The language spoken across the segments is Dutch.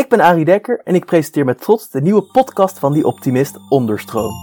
Ik ben Arie Dekker en ik presenteer met trots de nieuwe podcast van Die Optimist Onderstroom.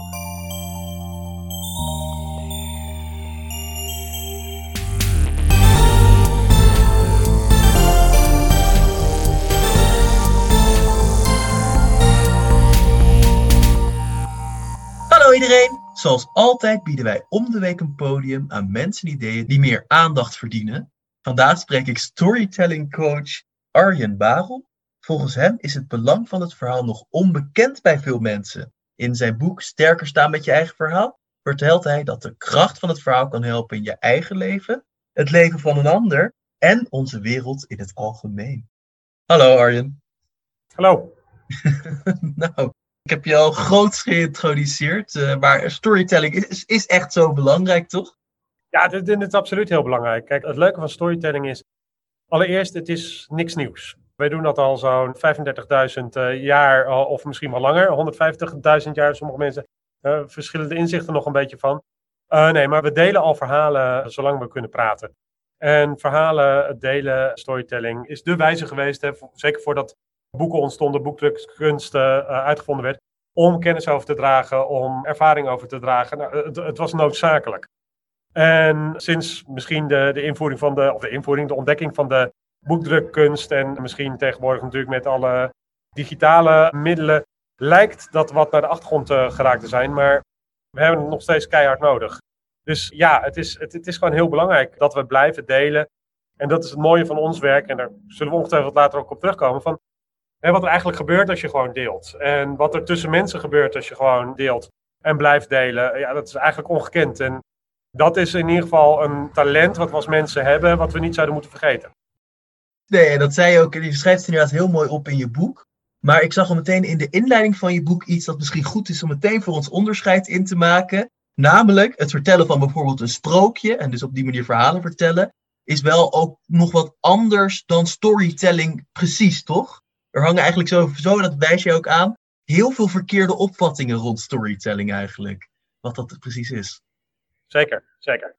Hallo iedereen! Zoals altijd bieden wij om de week een podium aan mensen en ideeën die meer aandacht verdienen. Vandaag spreek ik storytelling coach Arjen Barel Volgens hem is het belang van het verhaal nog onbekend bij veel mensen. In zijn boek Sterker staan met je eigen verhaal vertelt hij dat de kracht van het verhaal kan helpen in je eigen leven, het leven van een ander en onze wereld in het algemeen. Hallo Arjen. Hallo. nou, ik heb je al groots geïntroduceerd, uh, maar storytelling is, is echt zo belangrijk, toch? Ja, dit, dit is absoluut heel belangrijk. Kijk, het leuke van storytelling is, allereerst, het is niks nieuws. Wij doen dat al zo'n 35.000 uh, jaar, of misschien wel langer. 150.000 jaar, sommige mensen uh, verschillende inzichten nog een beetje van. Uh, nee, maar we delen al verhalen zolang we kunnen praten. En verhalen delen, storytelling, is de wijze geweest, hè, zeker voordat boeken ontstonden, boekdrukkunst uh, uitgevonden werd, om kennis over te dragen, om ervaring over te dragen. Nou, het, het, was noodzakelijk. En sinds misschien de, de invoering van de, of de invoering, de ontdekking van de boekdrukkunst en misschien tegenwoordig natuurlijk met alle digitale middelen lijkt dat wat naar de achtergrond uh, geraakt te zijn, maar we hebben het nog steeds keihard nodig. Dus ja, het is, het, het, is gewoon heel belangrijk dat we blijven delen. En dat is het mooie van ons werk, en daar zullen we ongetwijfeld later ook op terugkomen, van hè, wat er eigenlijk gebeurt als je gewoon deelt. En wat er tussen mensen gebeurt als je gewoon deelt en blijft delen, ja, dat is eigenlijk ongekend. En dat is in ieder geval een talent wat we als mensen hebben, wat we niet zouden moeten vergeten. Nee, dat zei je ook. Je schrijft het inderdaad heel mooi op in je boek. Maar ik zag al meteen in de inleiding van je boek iets dat misschien goed is om meteen voor ons onderscheid in te maken. Namelijk het vertellen van bijvoorbeeld een sprookje en dus op die manier verhalen vertellen. Is wel ook nog wat anders dan storytelling precies, toch? Er hangen eigenlijk zo, zo dat wijs je ook aan, heel veel verkeerde opvattingen rond storytelling eigenlijk. Wat dat precies is. Zeker, zeker.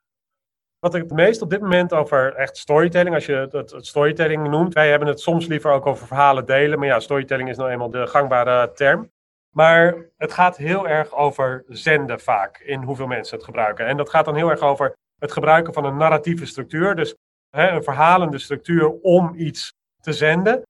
Wat ik het meest op dit moment over echt storytelling, als je het, het, storytelling noemt. Wij hebben het soms liever ook over verhalen delen. Maar ja, storytelling is nou eenmaal de gangbare term. Maar het gaat heel erg over zenden vaak, in hoeveel mensen het gebruiken. En dat gaat dan heel erg over het gebruiken van een narratieve structuur. Dus hè, een verhalende structuur om iets te zenden.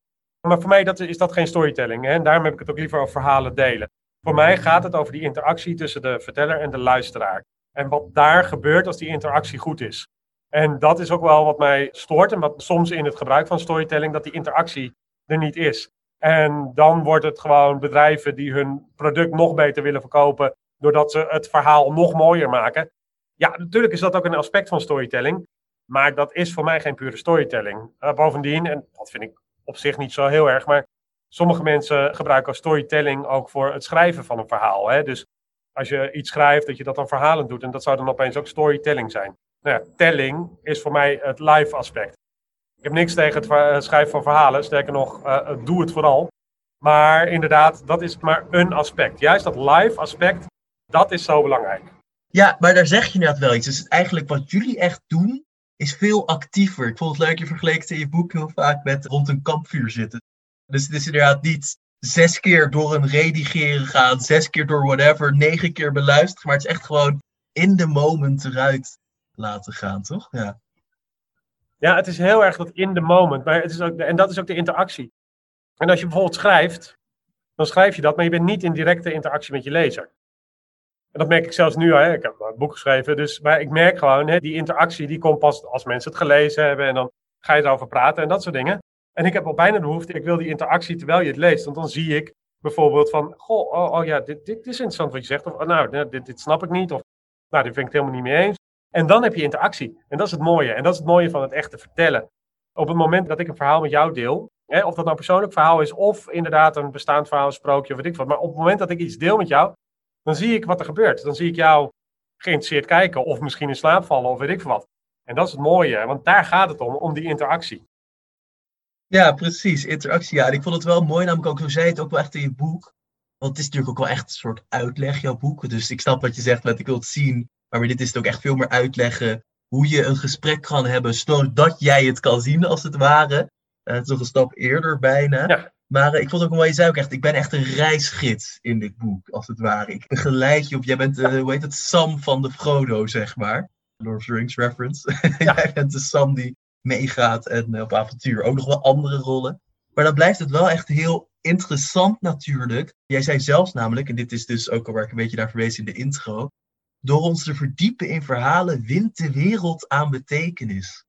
Maar voor mij dat, is dat geen storytelling. Hè? En daarom heb ik het ook liever over verhalen delen. Voor mij gaat het over die interactie tussen de verteller en de luisteraar. En wat daar gebeurt als die interactie goed is. En dat is ook wel wat mij stoort en wat soms in het gebruik van storytelling, dat die interactie er niet is. En dan wordt het gewoon bedrijven die hun product nog beter willen verkopen, doordat ze het verhaal nog mooier maken. Ja, natuurlijk is dat ook een aspect van storytelling, maar dat is voor mij geen pure storytelling. Uh, bovendien, en dat vind ik op zich niet zo heel erg, maar sommige mensen gebruiken storytelling ook voor het schrijven van een verhaal. Hè? Dus als je iets schrijft, dat je dat dan verhalend doet. En dat zou dan opeens ook storytelling zijn. Nou ja, telling is voor mij het live aspect. Ik heb niks tegen het eh, schrijven van verhalen. Sterker nog, uh, doe het vooral. Maar inderdaad, dat is maar een aspect. Juist dat live aspect, dat is zo belangrijk. Ja, maar daar zeg je inderdaad wel iets. Dus eigenlijk wat jullie echt doen, is veel actiever. Ik vond het leuk, je vergeleek in je boek heel vaak met rond een kampvuur zitten. Dus het is inderdaad niet zes keer door een redigeren gaan, zes keer door whatever, negen keer beluisteren. Maar het is echt gewoon in de moment eruit laten gaan, toch? Ja. Ja, het is heel erg dat in de moment. Maar het is ook, en dat is ook de interactie. En als je bijvoorbeeld schrijft, dan schrijf je dat, maar je bent niet in directe interactie met je lezer. En dat merk ik zelfs nu. Hè. Ik heb een boek geschreven, dus, maar ik merk gewoon, hè, die interactie die komt pas als mensen het gelezen hebben en dan ga je erover praten en dat soort dingen. En ik heb al bijna de behoefte, ik wil die interactie terwijl je het leest. Want dan zie ik bijvoorbeeld van, goh, oh, oh ja, dit, dit is interessant wat je zegt. Of oh, nou, dit, dit snap ik niet. Of nou, dit vind ik het helemaal niet mee eens. En dan heb je interactie. En dat is het mooie. En dat is het mooie van het echte vertellen. Op het moment dat ik een verhaal met jou deel, hè, of dat nou een persoonlijk verhaal is, of inderdaad een bestaand verhaal, sprookje, of weet ik wat. Maar op het moment dat ik iets deel met jou, dan zie ik wat er gebeurt. Dan zie ik jou geïnteresseerd kijken, of misschien in slaap vallen, of weet ik wat. En dat is het mooie, want daar gaat het om, om die interactie. Ja, precies. Interactie. Ja, en ik vond het wel mooi, namelijk ook, zo zei het ook wel echt in je boek. Want het is natuurlijk ook wel echt een soort uitleg, jouw boek. Dus ik snap wat je zegt met ik wil het zien. Maar dit is het ook echt veel meer uitleggen hoe je een gesprek kan hebben, zodat jij het kan zien, als het ware. Uh, het is nog een stap eerder bijna. Ja. Maar eh, ik vond ook wel, je zei ook echt, ik ben echt een reisgids in dit boek, als het ware. Ik begeleid je op, jij bent, uh, hoe heet het, Sam van de Frodo, zeg maar. Lord of the Rings reference. jij bent de Sam die meegaat en uh, op avontuur. Ook nog wel andere rollen. Maar dan blijft het wel echt heel interessant natuurlijk. Jij zei zelfs namelijk, en dit is dus ook al waar ik een beetje naar verwees in de intro. Door ons te verdiepen in verhalen wint de wereld aan betekenis.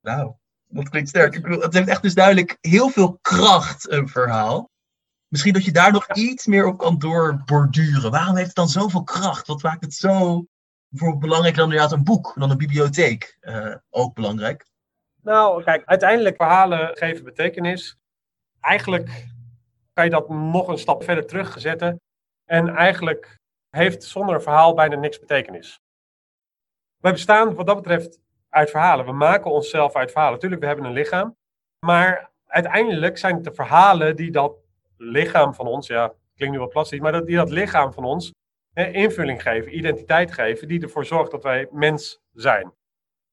Nou, dat klinkt sterk. Ik bedoel, het heeft echt dus duidelijk heel veel kracht, een verhaal. Misschien dat je daar nog iets meer op kan doorborduren. Waarom heeft het dan zoveel kracht? Wat maakt het zo bijvoorbeeld belangrijker dan een boek, dan een bibliotheek? Uh, ook belangrijk. Nou, kijk, uiteindelijk verhalen geven betekenis. Eigenlijk kan je dat nog een stap verder terugzetten. En eigenlijk heeft zonder verhaal bijna niks betekenis. Wij bestaan wat dat betreft uit verhalen. We maken onszelf uit verhalen. Natuurlijk, we hebben een lichaam. Maar uiteindelijk zijn het de verhalen die dat lichaam van ons, ja, klinkt nu wat plastisch, maar die dat lichaam van ons invulling geven, identiteit geven, die ervoor zorgt dat wij mens zijn.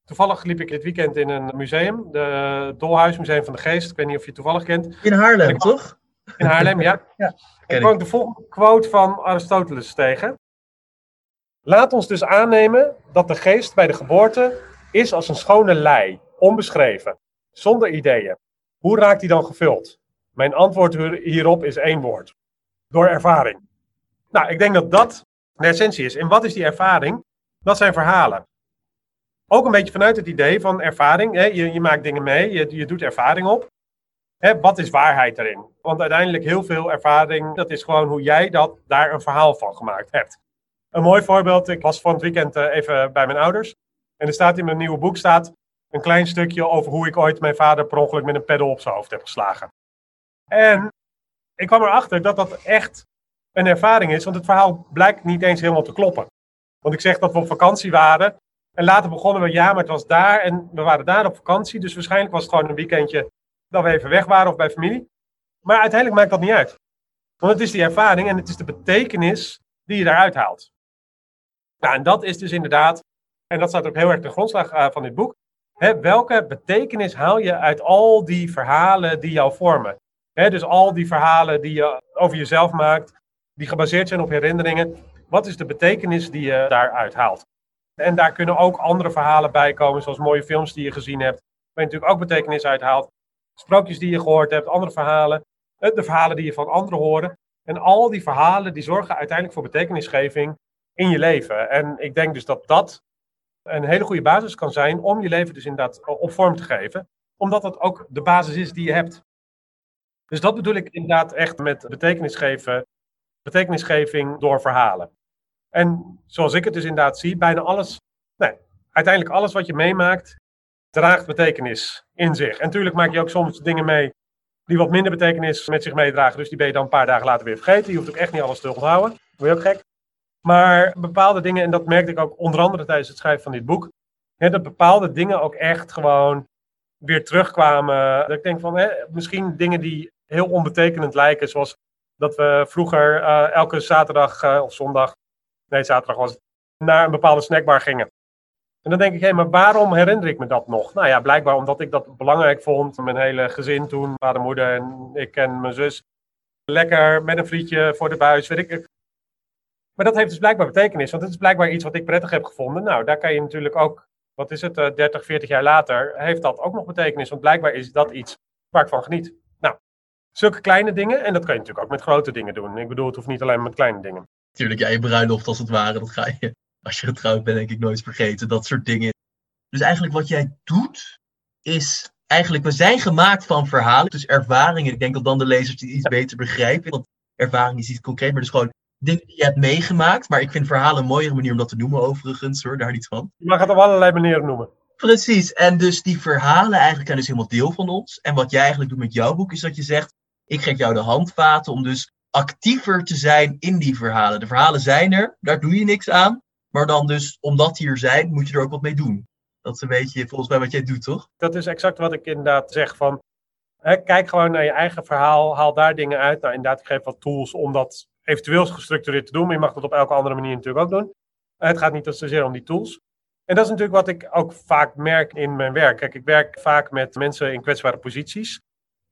Toevallig liep ik dit weekend in een museum, de Dolhuismuseum van de Geest. Ik weet niet of je het toevallig kent. In Haarlem, toch? In Haarlem, ja. ja ik kwam de volgende quote van Aristoteles tegen. Laat ons dus aannemen dat de geest bij de geboorte is als een schone lei, onbeschreven, zonder ideeën. Hoe raakt die dan gevuld? Mijn antwoord hierop is één woord: door ervaring. Nou, ik denk dat dat de essentie is. En wat is die ervaring? Dat zijn verhalen. Ook een beetje vanuit het idee van ervaring. Hè? Je, je maakt dingen mee, je, je doet ervaring op. Hè, wat is waarheid erin? Want uiteindelijk heel veel ervaring, dat is gewoon hoe jij dat, daar een verhaal van gemaakt hebt. Een mooi voorbeeld, ik was van het weekend eh, even bij mijn ouders. En er staat in mijn nieuwe boek staat een klein stukje over hoe ik ooit mijn vader per ongeluk met een peddel op zijn hoofd heb geslagen. En ik kwam erachter dat dat echt een ervaring is, want het verhaal blijkt niet eens helemaal te kloppen. Want ik zeg dat we op vakantie waren en later begonnen we, ja, maar het was daar en we waren daar op vakantie. Dus waarschijnlijk was het gewoon een weekendje dat we even weg waren of bij familie. Maar uiteindelijk maakt dat niet uit. Want het is die ervaring en het is de betekenis die je daaruit haalt. Nou, en dat is dus inderdaad, en dat staat ook heel erg de grondslag uh, van dit boek. Hè, welke betekenis haal je uit al die verhalen die jou vormen? Hè, dus al die verhalen die je over jezelf maakt, die gebaseerd zijn op herinneringen. Wat is de betekenis die je daaruit haalt? En daar kunnen ook andere verhalen bij komen, zoals mooie films die je gezien hebt, waar je natuurlijk ook betekenis uit haalt. Sprookjes die je gehoord hebt, andere verhalen, eh, de verhalen die je van anderen horen. En al die verhalen die zorgen uiteindelijk voor betekenisgeving in je leven. En ik denk dus dat dat een hele goede basis kan zijn om je leven dus inderdaad op vorm te geven. Omdat dat ook de basis is die je hebt. Dus dat bedoel ik inderdaad echt met betekenisgeven, betekenisgeving door verhalen. En zoals ik het dus inderdaad zie, bijna alles, nee, uiteindelijk alles wat je meemaakt, draagt betekenis in zich. En natuurlijk maak je ook soms dingen mee die wat minder betekenis met zich meedragen. Dus die ben je dan een paar dagen later weer vergeten. Je hoeft ook echt niet alles te onthouden. Dat je ook gek. Maar bepaalde dingen, en dat merkte ik ook onder andere tijdens het schrijven van dit boek, hè, dat bepaalde dingen ook echt gewoon weer terugkwamen. Dat ik denk van, hè, misschien dingen die heel onbetekenend lijken, zoals dat we vroeger uh, elke zaterdag uh, of zondag, nee zaterdag was naar een bepaalde snackbar gingen. En dan denk ik, hé, maar waarom herinner ik me dat nog? Nou ja, blijkbaar omdat ik dat belangrijk vond. Mijn hele gezin toen, vader, moeder en ik en mijn zus. Lekker met een frietje voor de buis, weet ik. Maar dat heeft dus blijkbaar betekenis, want het is blijkbaar iets wat ik prettig heb gevonden. Nou, daar kan je natuurlijk ook, wat is het, 30, eh, 40 jaar later, heeft dat ook nog betekenis. Want blijkbaar is dat iets waar ik van geniet. Nou, zulke kleine dingen, en dat kan je natuurlijk ook met grote dingen doen. Ik bedoel, het hoeft niet alleen met kleine dingen. Tuurlijk, ja, je bruiloft als het ware, dat ga je, als je getrouwd bent, denk ik nooit vergeten. Dat soort dingen. Dus eigenlijk wat jij doet, is eigenlijk, we zijn gemaakt van verhalen, dus ervaringen. Ik denk dat dan de lezers die iets beter begrijpen. Want ervaring is iets concreet, maar dus gewoon dingen die je hebt meegemaakt. Maar ik vind verhalen een mooiere manier om dat te noemen, overigens hoor, daar niet van. Je mag het op allerlei manieren noemen. Precies, en dus die verhalen eigenlijk zijn dus helemaal deel van ons. En wat jij eigenlijk doet met jouw boek is dat je zegt, ik geef jou de handvaten om dus actiever te zijn in die verhalen. De verhalen zijn er, daar doe je niks aan. Maar dan dus, omdat die er zijn, moet je er ook wat mee doen. Dat is een beetje volgens mij wat jij doet, toch? Dat is exact wat ik inderdaad zeg van... Hè, kijk gewoon naar je eigen verhaal, haal daar dingen uit. Nou, inderdaad, ik geef wat tools om dat eventueel gestructureerd te doen. Maar je mag dat op elke andere manier natuurlijk ook doen. Het gaat niet zozeer om die tools. En dat is natuurlijk wat ik ook vaak merk in mijn werk. Kijk, ik werk vaak met mensen in kwetsbare posities.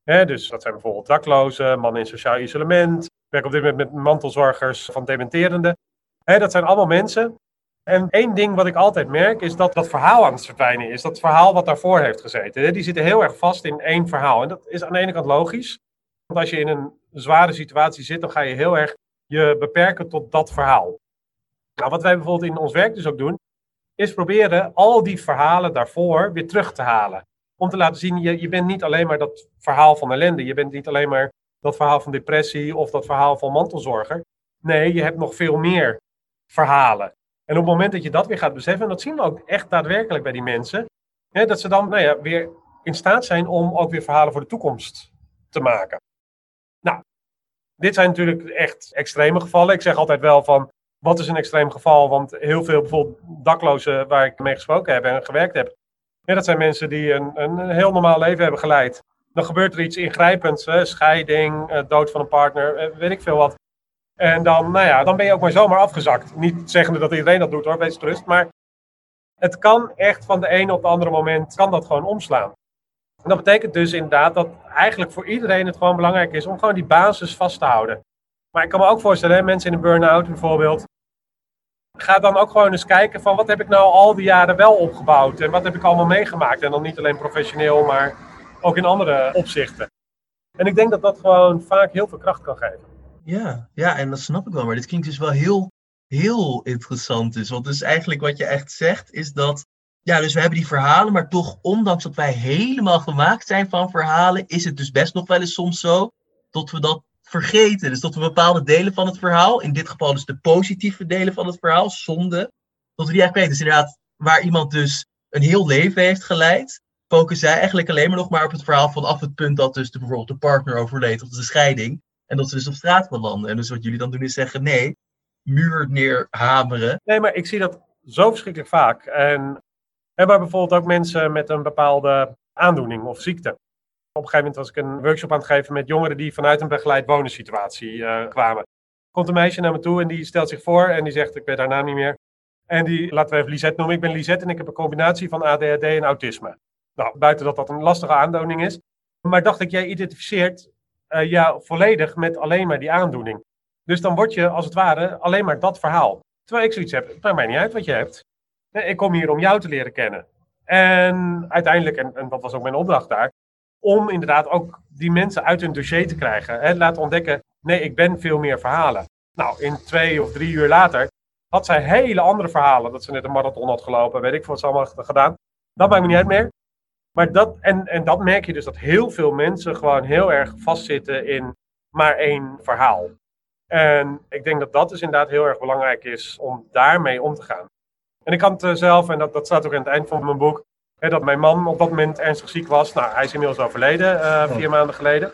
Dus dat zijn bijvoorbeeld daklozen, mannen in sociaal isolement. Ik werk op dit moment met mantelzorgers van dementerende. dat zijn allemaal mensen. En één ding wat ik altijd merk is dat dat verhaal aan het verdwijnen is. Dat verhaal wat daarvoor heeft gezeten. Die zitten heel erg vast in één verhaal. En dat is aan de ene kant logisch. Want als je in een zware situatie zit, dan ga je heel erg je beperken tot dat verhaal. Nou, wat wij bijvoorbeeld in ons werk dus ook doen, is proberen al die verhalen daarvoor weer terug te halen. Om te laten zien, je, je bent niet alleen maar dat verhaal van ellende. Je bent niet alleen maar dat verhaal van depressie of dat verhaal van mantelzorger. Nee, je hebt nog veel meer verhalen. En op het moment dat je dat weer gaat beseffen, en dat zien we ook echt daadwerkelijk bij die mensen, hè, dat ze dan nou ja, weer in staat zijn om ook weer verhalen voor de toekomst te maken. Nou, dit zijn natuurlijk echt extreme gevallen. Ik zeg altijd wel van, wat is een extreem geval? Want heel veel bijvoorbeeld daklozen waar ik mee gesproken heb en gewerkt heb, dat zijn mensen die een, een heel normaal leven hebben geleid. Dan gebeurt er iets ingrijpends, hè, scheiding, eh, dood van een partner, eh, weet ik veel wat. En dan, nou ja, dan ben je ook maar zomaar afgezakt. Niet zeggende dat iedereen dat doet hoor, wees gerust. Maar het kan echt van de ene op het andere moment, kan dat gewoon omslaan. En dat betekent dus inderdaad dat eigenlijk voor iedereen het gewoon belangrijk is om gewoon die basis vast te houden. Maar ik kan me ook voorstellen, mensen in een burn-out bijvoorbeeld, ga dan ook gewoon eens kijken van wat heb ik nou al die jaren wel opgebouwd en wat heb ik allemaal meegemaakt. En dan niet alleen professioneel, maar ook in andere opzichten. En ik denk dat dat gewoon vaak heel veel kracht kan geven. Ja, ja, en dat snap ik wel. Maar dit klinkt dus wel heel, heel interessant. Dus. Want dus eigenlijk wat je echt zegt, is dat. Ja, dus we hebben die verhalen, maar toch, ondanks dat wij helemaal gemaakt zijn van verhalen, is het dus best nog wel eens soms zo dat we dat vergeten. Dus dat we bepaalde delen van het verhaal, in dit geval dus de positieve delen van het verhaal, zonde, dat we die eigenlijk weten. Dus inderdaad, waar iemand dus een heel leven heeft geleid, focussen zij eigenlijk alleen maar nog maar op het verhaal vanaf het punt dat dus de, bijvoorbeeld de partner overleed of de scheiding. En dat ze dus op straat belanden. En dus wat jullie dan doen is zeggen, nee, muur neerhameren. Nee, maar ik zie dat zo verschrikkelijk vaak. En hebben bijvoorbeeld ook mensen met een bepaalde aandoening of ziekte. Op een gegeven moment was ik een workshop aan het geven met jongeren die vanuit een begeleid wonen situatie uh, kwamen. Komt een meisje naar me toe en die stelt zich voor en die zegt, ik weet haar naam niet meer. En die, laten we even Lisette noemen. Ik ben Lisette en ik heb een combinatie van ADHD en autisme. Nou, buiten dat dat een lastige aandoening is. Maar dacht ik, jij identificeert uh, volledig met alleen maar die aandoening. Dus dan word je als het ware alleen maar dat verhaal. Terwijl ik zoiets heb, het maakt mij niet uit wat je hebt. Ik kom hier om jou te leren kennen. En uiteindelijk, en dat was ook mijn opdracht daar, om inderdaad ook die mensen uit hun dossier te krijgen. Hè, laten ontdekken, nee, ik ben veel meer verhalen. Nou, in twee of drie uur later had zij hele andere verhalen. Dat ze net een marathon had gelopen, weet ik wat ze allemaal gedaan. Dat maakt me niet uit meer. Maar dat, en, en dat merk je dus dat heel veel mensen gewoon heel erg vastzitten in maar één verhaal. En ik denk dat dat dus inderdaad heel erg belangrijk is om daarmee om te gaan. En ik had het zelf, en dat, dat staat ook aan het eind van mijn boek, hè, dat mijn man op dat moment ernstig ziek was. Nou, hij is inmiddels overleden, uh, vier maanden geleden.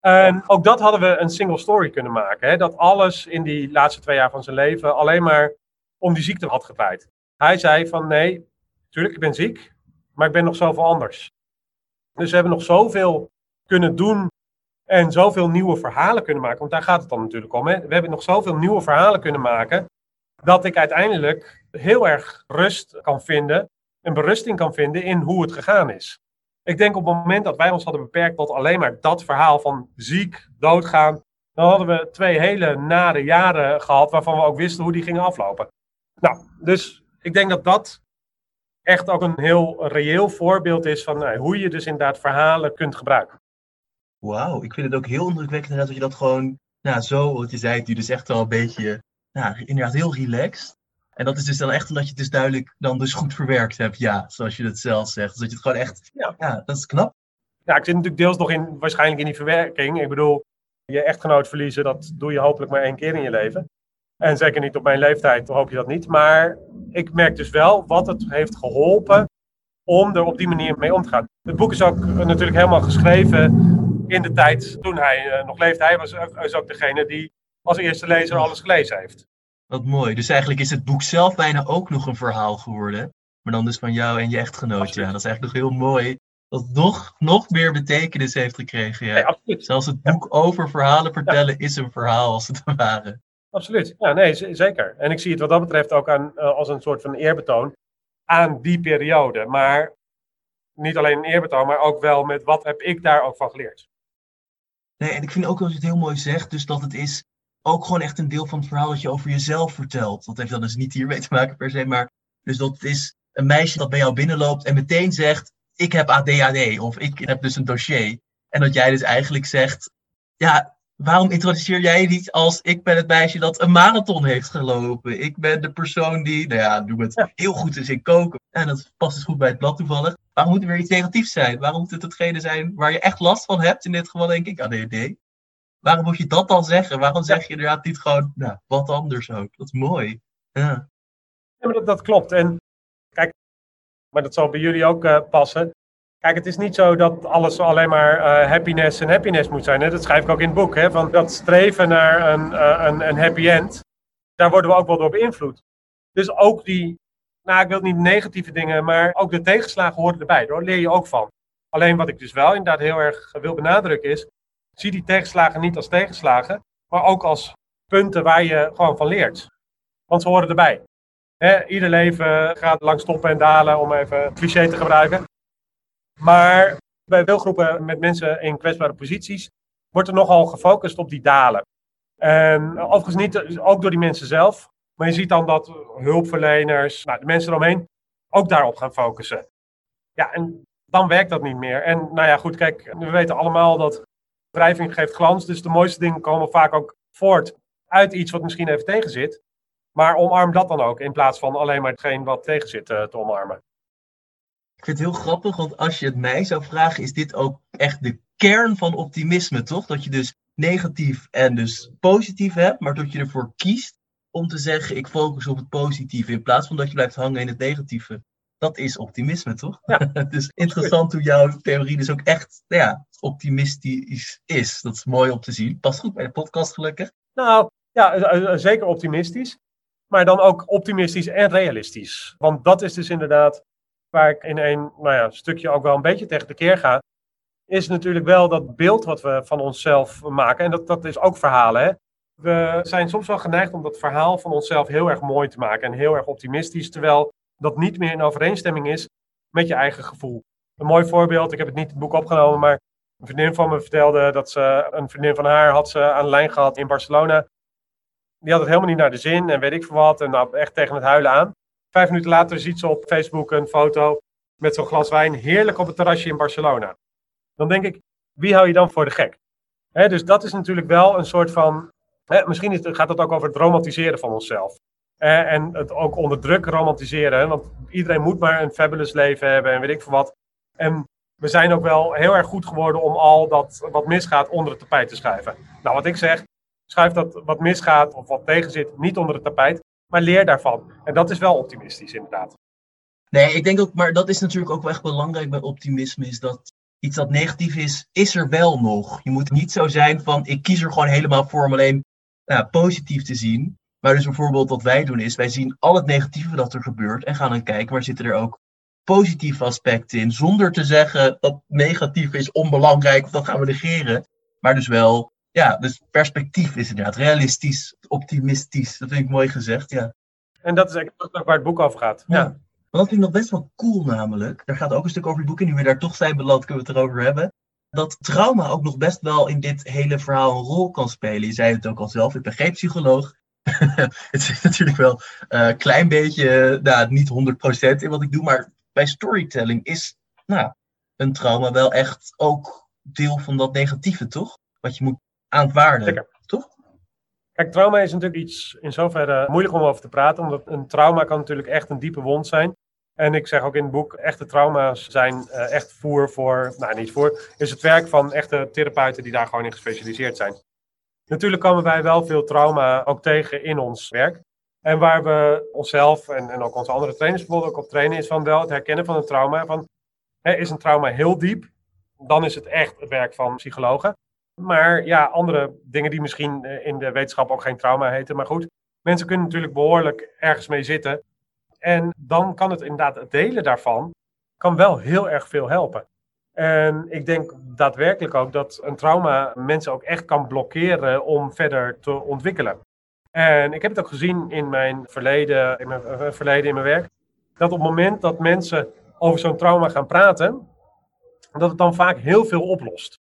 En ook dat hadden we een single story kunnen maken. Hè, dat alles in die laatste twee jaar van zijn leven alleen maar om die ziekte had gedraaid. Hij zei van nee, tuurlijk, ik ben ziek maar ik ben nog zoveel anders. Dus we hebben nog zoveel kunnen doen en zoveel nieuwe verhalen kunnen maken. Want daar gaat het dan natuurlijk om. Hè? We hebben nog zoveel nieuwe verhalen kunnen maken. Dat ik uiteindelijk heel erg rust kan vinden. En berusting kan vinden in hoe het gegaan is. Ik denk op het moment dat wij ons hadden beperkt tot alleen maar dat verhaal van ziek, doodgaan. Dan hadden we twee hele nare jaren gehad waarvan we ook wisten hoe die gingen aflopen. Nou, dus ik denk dat dat echt ook een heel reëel voorbeeld is van nou, hoe je dus inderdaad verhalen kunt gebruiken. Wauw, ik vind het ook heel indrukwekkend dat je dat gewoon nou, zo, wat je zei, het dus echt wel een beetje, nou, inderdaad heel relaxed. En dat is dus dan echt omdat je het dus duidelijk dan dus goed verwerkt hebt, ja, zoals je het zelf zegt. Dus dat je het gewoon echt, ja, ja dat is knap. Ja, ik zit natuurlijk deels nog in, waarschijnlijk in die verwerking. Ik bedoel, je echtgenoot verliezen, dat doe je hopelijk maar één keer in je leven. En zeker niet op mijn leeftijd, hoop je dat niet. Maar ik merk dus wel wat het heeft geholpen om er op die manier mee om te gaan. Het boek is ook natuurlijk helemaal geschreven in de tijd toen hij eh, nog leefde. Hij was is ook degene die als eerste lezer alles gelezen heeft. Wat mooi. Dus eigenlijk is het boek zelf bijna ook nog een verhaal geworden. Maar dan dus van jou en je echtgenoot. Ja, dat is eigenlijk nog heel mooi. Dat het nog, nog meer betekenis heeft gekregen. Ja. Zelfs het boek over verhalen vertellen is een verhaal als het ware. Absoluut. Ja, nee, zeker. En ik zie het wat dat betreft ook aan, uh, als een soort van eerbetoon aan die periode. Maar niet alleen een eerbetoon, maar ook wel met wat heb ik daar ook van geleerd. Nee, en ik vind ook als je het heel mooi zegt, dus dat het is ook gewoon echt een deel van het verhaal dat je over jezelf vertelt. Dat heeft dan dus niet hiermee te maken per se, maar dus dat is een meisje dat bij jou binnenloopt en meteen zegt, ik heb ADHD of ik heb dus een dossier. En dat jij dus eigenlijk zegt, ja, waarom introduceer jij je niet als ik ben het meisje dat een marathon heeft gelopen? Ik ben de persoon die, nou ja, doe het heel goed is in koken. En dat past dus goed bij het blad toevallig. Waarom moet er weer iets negatiefs zijn? Waarom moet het hetgene zijn waar je echt last van hebt? In dit geval denk ik ADHD. Waarom moet je dat dan zeggen? Waarom zeg je inderdaad niet gewoon, nou, wat anders ook? Dat is mooi. Ja. ja maar dat, dat klopt. En kijk, maar dat zal bij jullie ook uh, passen. Kijk, het is niet zo dat alles alleen maar uh, happiness en happiness moet zijn. Hè? Dat schrijf ik ook in het boek. Hè? Van dat streven naar een, uh, een, een happy end, daar worden we ook wel door beïnvloed. Dus ook die, nou ik wil niet negatieve dingen, maar ook de tegenslagen horen erbij. Daar leer je ook van. Alleen wat ik dus wel inderdaad heel erg wil benadrukken is, zie die tegenslagen niet als tegenslagen, maar ook als punten waar je gewoon van leert. Want ze horen erbij. Ieder leven gaat langs toppen en dalen, om even een cliché te gebruiken. Maar bij deelgroepen met mensen in kwetsbare posities wordt er nogal gefocust op die dalen. En overigens niet, ook door die mensen zelf. Maar je ziet dan dat hulpverleners, nou, de mensen eromheen, ook daarop gaan focussen. Ja, en dan werkt dat niet meer. En nou ja, goed, kijk, we weten allemaal dat wrijving geeft glans. Dus de mooiste dingen komen vaak ook voort uit iets wat misschien even tegen zit. Maar omarm dat dan ook, in plaats van alleen maar hetgeen wat tegen zit eh, te omarmen. Ik vind het heel grappig, want als je het mij zou vragen, is dit ook echt de kern van optimisme, toch? Dat je dus negatief en dus positief hebt, maar dat je ervoor kiest om te zeggen: ik focus op het positieve in plaats van dat je blijft hangen in het negatieve. Dat is optimisme, toch? Ja. dus interessant hoe jouw theorie dus ook echt nou ja, optimistisch is. Dat is mooi om te zien. Past goed bij de podcast, gelukkig. Nou, ja, eh, eh, zeker optimistisch. Maar dan ook optimistisch en realistisch. Want dat is dus inderdaad waar ik in een nou ja, stukje ook wel een beetje tegen de keer ga, is natuurlijk wel dat beeld wat we van onszelf maken. En dat, dat is ook verhalen. Hè? We zijn soms wel geneigd om dat verhaal van onszelf heel erg mooi te maken en heel erg optimistisch, terwijl dat niet meer in overeenstemming is met je eigen gevoel. Een mooi voorbeeld, ik heb het niet in het boek opgenomen, maar een vriendin van me vertelde dat ze, een vriendin van haar had ze aan de lijn gehad in Barcelona. Die had het helemaal niet naar de zin en weet ik veel wat. En nou, echt tegen het huilen aan. Vijf minuten later ziet ze op Facebook een foto met zo'n glas wijn, heerlijk op het terrasje in Barcelona. Dan denk ik, wie hou je dan voor de gek? dus dat is natuurlijk wel een soort van. misschien is, gaat het ook over het romantiseren van onszelf. En het ook onder druk romantiseren. Want iedereen moet maar een fabulous leven hebben en weet ik veel wat. En we zijn ook wel heel erg goed geworden om al dat wat misgaat onder het tapijt te schuiven. Nou, wat ik zeg, schuif dat wat misgaat of wat tegenzit niet onder het tapijt maar leer daarvan. En dat is wel optimistisch, inderdaad. Nee, ik denk ook, maar dat is natuurlijk ook wel echt belangrijk bij optimisme, is dat iets dat negatief is, is er wel nog. Je moet niet zo zijn van, ik kies er gewoon helemaal voor om alleen nou, positief te zien. Maar dus bijvoorbeeld wat wij doen is, wij zien al het negatieve dat er gebeurt en gaan dan kijken, waar zitten er ook positieve aspecten in. Zonder te zeggen dat negatief is onbelangrijk of dat gaan we negeren. Maar dus wel ja, dus perspectief is inderdaad realistisch, optimistisch. Dat vind ik mooi gezegd, ja. En dat is eigenlijk ook waar het boek over gaat. Ja. Maar dat vind ik nog best wel cool namelijk. Daar gaat ook een stuk over het boek en nu we daar toch zijn beland, kunnen we het erover hebben. Dat trauma ook nog best wel in dit hele verhaal een rol kan spelen. Je zei het ook al zelf, ik ben geen psycholoog. het is natuurlijk wel een uh, klein beetje, nou, niet 100% in wat ik doe, maar bij storytelling is nou, een trauma wel echt ook deel van dat negatieve, toch? Wat je moet aanvaarden. Zeker. Toch? Kijk, trauma is natuurlijk iets in zoverre moeilijk om over te praten, omdat een trauma kan natuurlijk echt een diepe wond zijn. En ik zeg ook in het boek, echte trauma's zijn uh, echt voer voor, nou niet voor, is het werk van echte therapeuten die daar gewoon in gespecialiseerd zijn. Natuurlijk komen wij wel veel trauma ook tegen in ons werk. En waar we onszelf en, en ook onze andere trainers bijvoorbeeld ook op trainen, is van wel het herkennen van een trauma. Van, hè, is een trauma heel diep, dan is het echt het werk van psychologen. Maar ja, andere dingen die misschien eh, in de wetenschap ook geen trauma heten. Maar goed, mensen kunnen natuurlijk behoorlijk ergens mee zitten. En dan kan het inderdaad, het delen daarvan, kan wel heel erg veel helpen. En ik denk daadwerkelijk ook dat een trauma mensen ook echt kan blokkeren om verder te ontwikkelen. En ik heb het ook gezien in mijn verleden, in mijn eh, verleden in mijn werk, dat op het moment dat mensen over zo'n trauma gaan praten, dat het dan vaak heel veel oplost.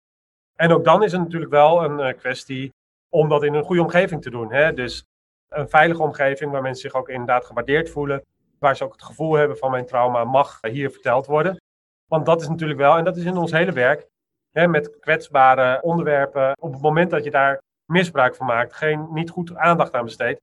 En ook dan is het natuurlijk wel een eh, kwestie om dat in een goede omgeving te doen. Hè? Dus een veilige omgeving waar mensen zich ook inderdaad gewaardeerd voelen. Waar ze ook het gevoel hebben van mijn trauma mag hier verteld worden. Want dat is natuurlijk wel, en dat is in ons hele werk, hè, met kwetsbare onderwerpen. Op het moment dat je daar misbruik van maakt, geen, niet goed aandacht aan besteedt,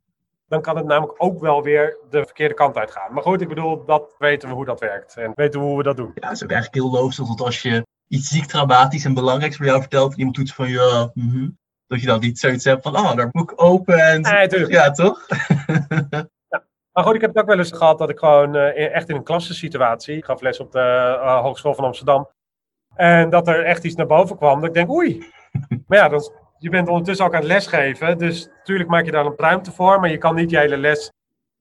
dan kan het namelijk ook wel weer de verkeerde kant uit gaan. Maar goed, ik bedoel, dat weten we hoe dat werkt en weten we hoe we dat doen. Ja, het is ook eigenlijk heel logisch dat als je iets ziek traumatisch en belangrijks voor jou vertelt, iemand doet van ja, mhm, dat je dan niet zoiets hebt van, ah, daar moet ik open en... Nee, ja, toch? Maar goed, ik heb het ook wel eens gehad dat ik gewoon uh, echt in een klassensituatie, ik gaf les op de uh, Hogeschool van Amsterdam, en dat er echt iets naar boven kwam, dat ik denk, oei. Maar ja, dan, je bent ondertussen ook aan het lesgeven, dus natuurlijk maak je daar een ruimte voor, maar je kan niet je hele les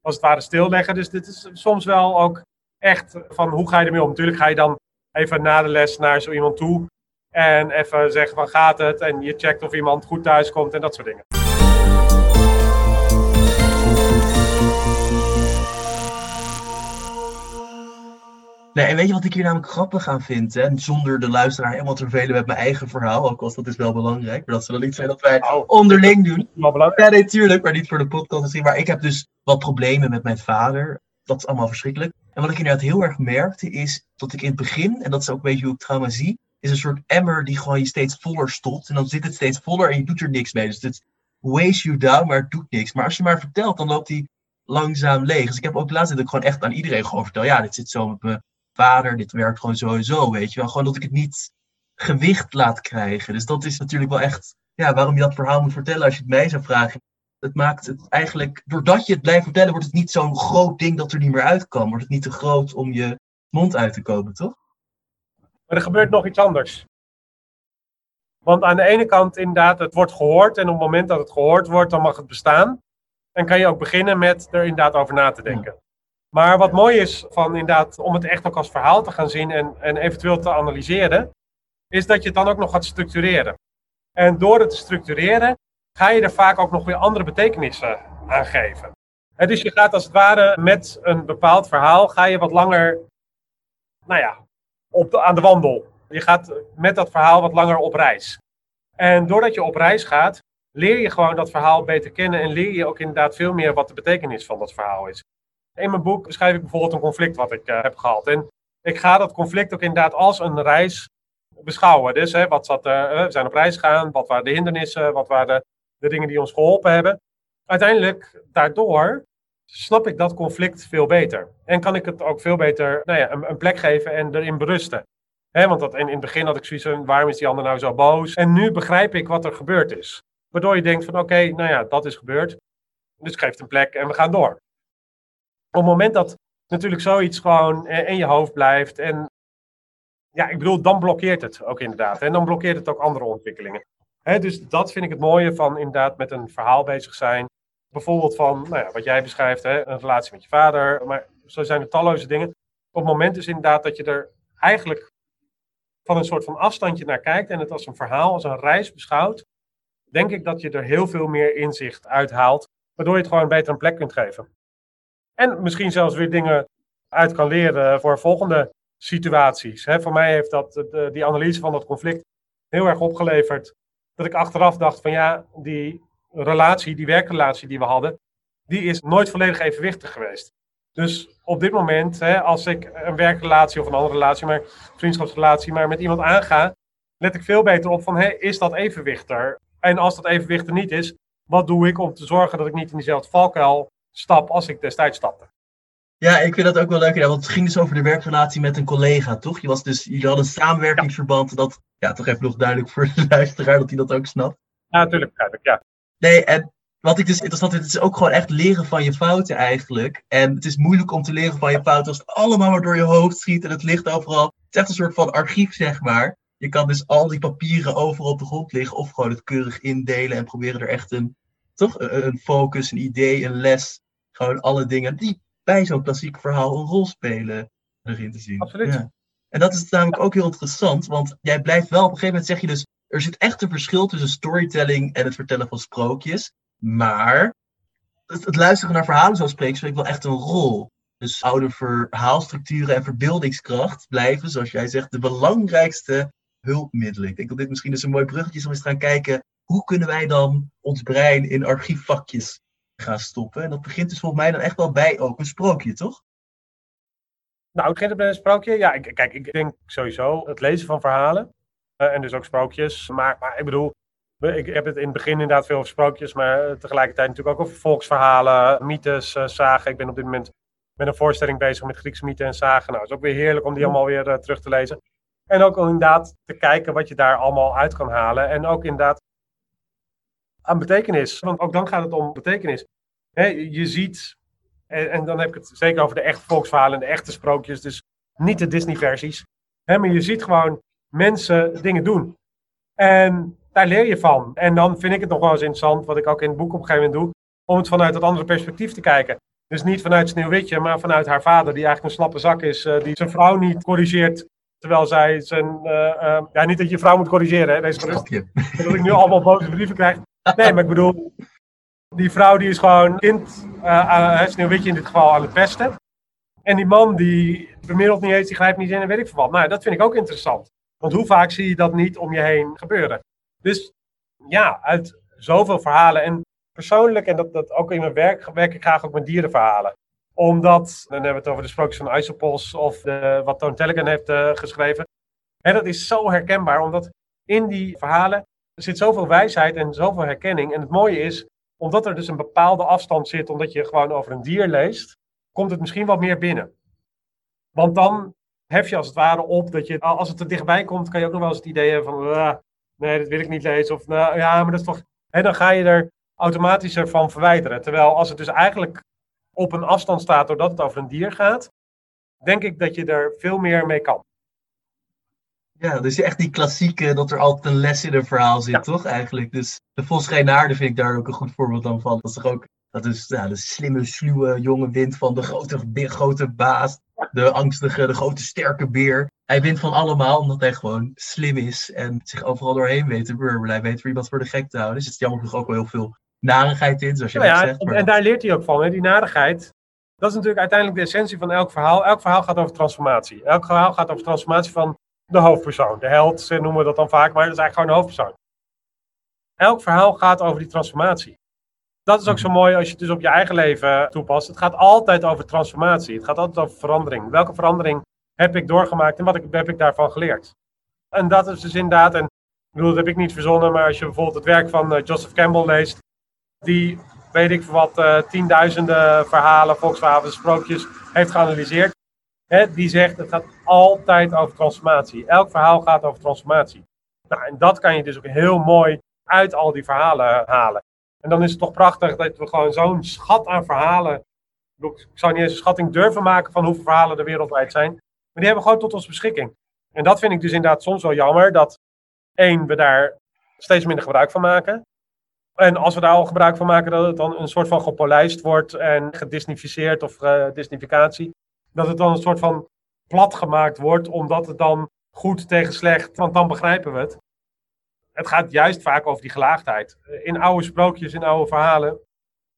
als het ware stilleggen. Dus dit is soms wel ook echt van, hoe ga je ermee om? Natuurlijk ga je dan even na de les naar zo iemand toe en even zeggen van gaat het en je checkt of iemand goed thuis komt en dat soort dingen. Nee, en weet je wat ik hier namelijk grappig aan vind? Hè? Zonder de luisteraar helemaal te vervelen met mijn eigen verhaal. Ook als dat is wel belangrijk. Maar dat zal niet zijn dat wij oh. onderling doen. Ja, nee, tuurlijk. Maar niet voor de podcast misschien. Maar ik heb dus wat problemen met mijn vader. Dat is allemaal verschrikkelijk. En wat ik inderdaad heel erg merkte is dat ik in het begin, en dat is ook een beetje hoe ik trauma zie, is een soort emmer die gewoon je steeds voller stopt. En dan zit het steeds voller en je doet er niks mee. Dus het weighs you down, maar het doet niks. Maar als je maar vertelt, dan loopt die langzaam leeg. Dus ik heb ook laatst dat ik gewoon echt aan iedereen gewoon vertel. Ja, dit zit zo met mijn vader, dit werkt gewoon sowieso, weet je wel. Gewoon dat ik het niet gewicht laat krijgen. Dus dat is natuurlijk wel echt, ja, waarom je dat verhaal moet vertellen als je het mij zou vragen. Het maakt het eigenlijk, doordat je het blijft vertellen, wordt het niet zo'n groot ding dat er niet meer uit kan. Wordt het niet te groot om je mond uit te komen, toch? Maar er gebeurt nog iets anders. Want aan de ene kant inderdaad, het wordt gehoord en op het moment dat het gehoord wordt, dan mag het bestaan. En kan je ook beginnen met er inderdaad over na te denken. Maar wat mooi is van inderdaad, om het echt ook als verhaal te gaan zien en, en eventueel te analyseren, is dat je het dan ook nog gaat structureren. En door het te structureren, ga je er vaak ook nog weer andere betekenissen aan geven. En dus je gaat als het ware met een bepaald verhaal, ga je wat langer, nou ja, op aan de wandel. Je gaat met dat verhaal wat langer op reis. En doordat je op reis gaat, leer je gewoon dat verhaal beter kennen en leer je ook inderdaad veel meer wat de betekenis van dat verhaal is. In mijn boek beschrijf ik bijvoorbeeld een conflict wat ik uh, heb gehad. En ik ga dat conflict ook inderdaad als een reis beschouwen. Dus hè, wat zat uh, we zijn op reis gegaan, wat waren de hindernissen, wat waren de, dingen die ons geholpen hebben. Uiteindelijk, daardoor snap ik dat conflict veel beter. En kan ik het ook veel beter nou ja, een, plek geven en erin berusten. Want dat, in, in het begin had ik zoiets van, waarom is die ander nou zo boos? En nu begrijp ik wat er gebeurd is. Waardoor je denkt van, oké, nou ja, dat is gebeurd. Dus geef het een plek en we gaan door. Op het moment dat natuurlijk zoiets gewoon in je hoofd blijft en ja, ik bedoel, dan blokkeert het ook inderdaad. En dan blokkeert het ook andere ontwikkelingen. dus dat vind ik het mooie van inderdaad met een verhaal bezig zijn. Bijvoorbeeld van, nou ja, wat jij beschrijft, hè, een relatie met je vader. Maar zo zijn er talloze dingen. Op het moment is inderdaad dat je er eigenlijk van een soort van afstandje naar kijkt en het als een verhaal, als een reis beschouwt, denk ik dat je er heel veel meer inzicht uithaalt, waardoor je het gewoon beter een plek kunt geven. En misschien zelfs weer dingen uit kan leren voor volgende situaties. He, voor mij heeft dat, die analyse van dat conflict heel erg opgeleverd dat ik achteraf dacht van ja, die relatie, die werkrelatie die we hadden, die is nooit volledig evenwichtig geweest. Dus op dit moment, als ik een werkrelatie of een andere relatie, maar vriendschapsrelatie, maar met iemand aanga, let ik veel beter op van, hè, is dat evenwicht er? En als dat evenwicht er niet is, wat doe ik om te zorgen dat ik niet in diezelfde valkuil stap als ik destijds stapte? Ja, ik vind dat ook wel leuk. Ja, want het ging dus over de werkrelatie met een collega, toch? Je was dus, jullie hadden een samenwerkingsverband. Dat, ja, toch even nog duidelijk voor de luisteraar dat hij dat ook snapt. Ja, natuurlijk, duidelijk, ja. Nee, en wat ik dus interessant vind, het is ook gewoon echt leren van je fouten eigenlijk. En het is moeilijk om te leren van je fouten als het allemaal maar door je hoofd schiet en het ligt overal. Het is echt een soort van archief, zeg maar. Je kan dus al die papieren overal op de grond liggen of gewoon het keurig indelen en proberen er echt een, toch, een focus, een idee, een les, gewoon alle dingen die bij zo'n klassiek verhaal een rol spelen erin te zien. Absoluut. Ja. En dat is namelijk ook heel interessant, want jij blijft wel, op een gegeven moment zeg je dus, er zit echt een verschil tussen storytelling en het vertellen van sprookjes. Maar het, luisteren naar verhalen zoals spreekt speelt wel echt een rol. Dus oude verhaalstructuren en verbeeldingskracht blijven, zoals jij zegt, de belangrijkste hulpmiddelen. Ik denk dat dit misschien dus een mooi bruggetje is om eens te gaan kijken, hoe kunnen wij dan ons brein in archiefvakjes gaan stoppen? En dat begint dus volgens mij dan echt wel bij ook een sprookje, toch? Nou, het begint bij een sprookje. Ja, ik, kijk, ik denk sowieso het lezen van verhalen. en dus ook sprookjes. Maar, maar ik bedoel, ik heb het in het begin inderdaad veel over sprookjes, maar tegelijkertijd natuurlijk ook over volksverhalen, mythes, uh, zagen. Ik ben op dit moment met een voorstelling bezig met Griekse mythen en zagen. Nou, het is ook weer heerlijk om die allemaal weer uh, terug te lezen. En ook om inderdaad te kijken wat je daar allemaal uit kan halen. En ook inderdaad aan betekenis. Want ook dan gaat het om betekenis. je ziet, en, en, dan heb ik het zeker over de echte volksverhalen en de echte sprookjes. Dus niet de Disney-versies. Maar je ziet gewoon mensen dingen doen. En daar leer je van. En dan vind ik het nog wel eens interessant, wat ik ook in het boek op een gegeven moment doe, om het vanuit het andere perspectief te kijken. Dus niet vanuit Sneeuwwitje, maar vanuit haar vader, die eigenlijk een slappe zak is, uh, die zijn vrouw niet corrigeert, terwijl zij zijn... Uh, uh, ja, niet dat je vrouw moet corrigeren, hè, deze gerust. Dat ik nu allemaal boze brieven krijg. Nee, maar ik bedoel, die vrouw die is gewoon kind, Sneeuwwitje in dit geval, aan het pesten. En die man die bemiddelt niet eens, die grijpt niet in en weet ik veel. Nou, dat vind ik ook interessant. Want hoe vaak zie je dat niet om je heen gebeuren? Dus ja, uit zoveel verhalen. En persoonlijk, en dat, dat ook in mijn werk, werk ik graag ook met dierenverhalen. Omdat, dan hebben we het over de sprookjes van Isopos of de, wat Toon Tellegen heeft uh, geschreven. En dat is zo herkenbaar, omdat in die verhalen er zit zoveel wijsheid en zoveel herkenning. En het mooie is, omdat er dus een bepaalde afstand zit, omdat je gewoon over een dier leest, komt het misschien wat meer binnen. Want dan hef je als het ware op dat je, als het er dichtbij komt, kan je ook nog wel eens het idee hebben van, uh, nee, dat wil ik niet lezen. Of nou ja, maar dat is toch. En dan ga je er automatisch van verwijderen. Terwijl als het dus eigenlijk op een afstand staat doordat het over een dier gaat, denk ik dat je er veel meer mee kan. Ja, dus echt die klassieke, dat er altijd een les in een verhaal zit, toch eigenlijk? Dus de Vos vind ik daar ook een goed voorbeeld van. Dat is toch ook dat is ja, de slimme, sluwe jonge wind van de grote, grote baas. De angstige, de grote, sterke beer. Hij wint van allemaal omdat hij gewoon slim is en zich overal doorheen weet te burbelen. Hij weet voor iemand voor de gek te houden. Dus er zit jammer genoeg ook wel heel veel narigheid in, zoals je nou ja, zegt. Maar... En daar leert hij ook van, hè? die narigheid. Dat is natuurlijk uiteindelijk de essentie van elk verhaal. Elk verhaal gaat over transformatie. Elk verhaal gaat over transformatie van de hoofdpersoon. De held, ze noemen we dat dan vaak, maar dat is eigenlijk gewoon de hoofdpersoon. Elk verhaal gaat over die transformatie dat is ook zo mooi als je het dus op je eigen leven toepast. Het gaat altijd over transformatie. Het gaat altijd over verandering. Welke verandering heb ik doorgemaakt en wat heb ik daarvan geleerd? En dat is dus inderdaad, en ik bedoel, dat heb ik niet verzonnen, maar als je bijvoorbeeld het werk van uh, Joseph Campbell leest, die, weet ik wat, uh, tienduizenden verhalen, volksverhalen, sprookjes heeft geanalyseerd, die zegt het gaat altijd over transformatie. Elk verhaal gaat over transformatie. Nou, en dat kan je dus ook heel mooi uit al die verhalen halen. En dan is het toch prachtig dat we gewoon zo'n schat aan verhalen. Ik zou niet eens een schatting durven maken van hoeveel verhalen er wereldwijd zijn. Maar die hebben we gewoon tot onze beschikking. En dat vind ik dus inderdaad soms wel jammer. Dat één, we daar steeds minder gebruik van maken. En als we daar al gebruik van maken, dat het dan een soort van gepolijst wordt en gedisnificeerd of uh. Dat het dan een soort van plat gemaakt wordt, omdat het dan goed tegen slecht, want dan begrijpen we het het gaat juist vaak over die gelaagdheid. In oude sprookjes, in oude verhalen,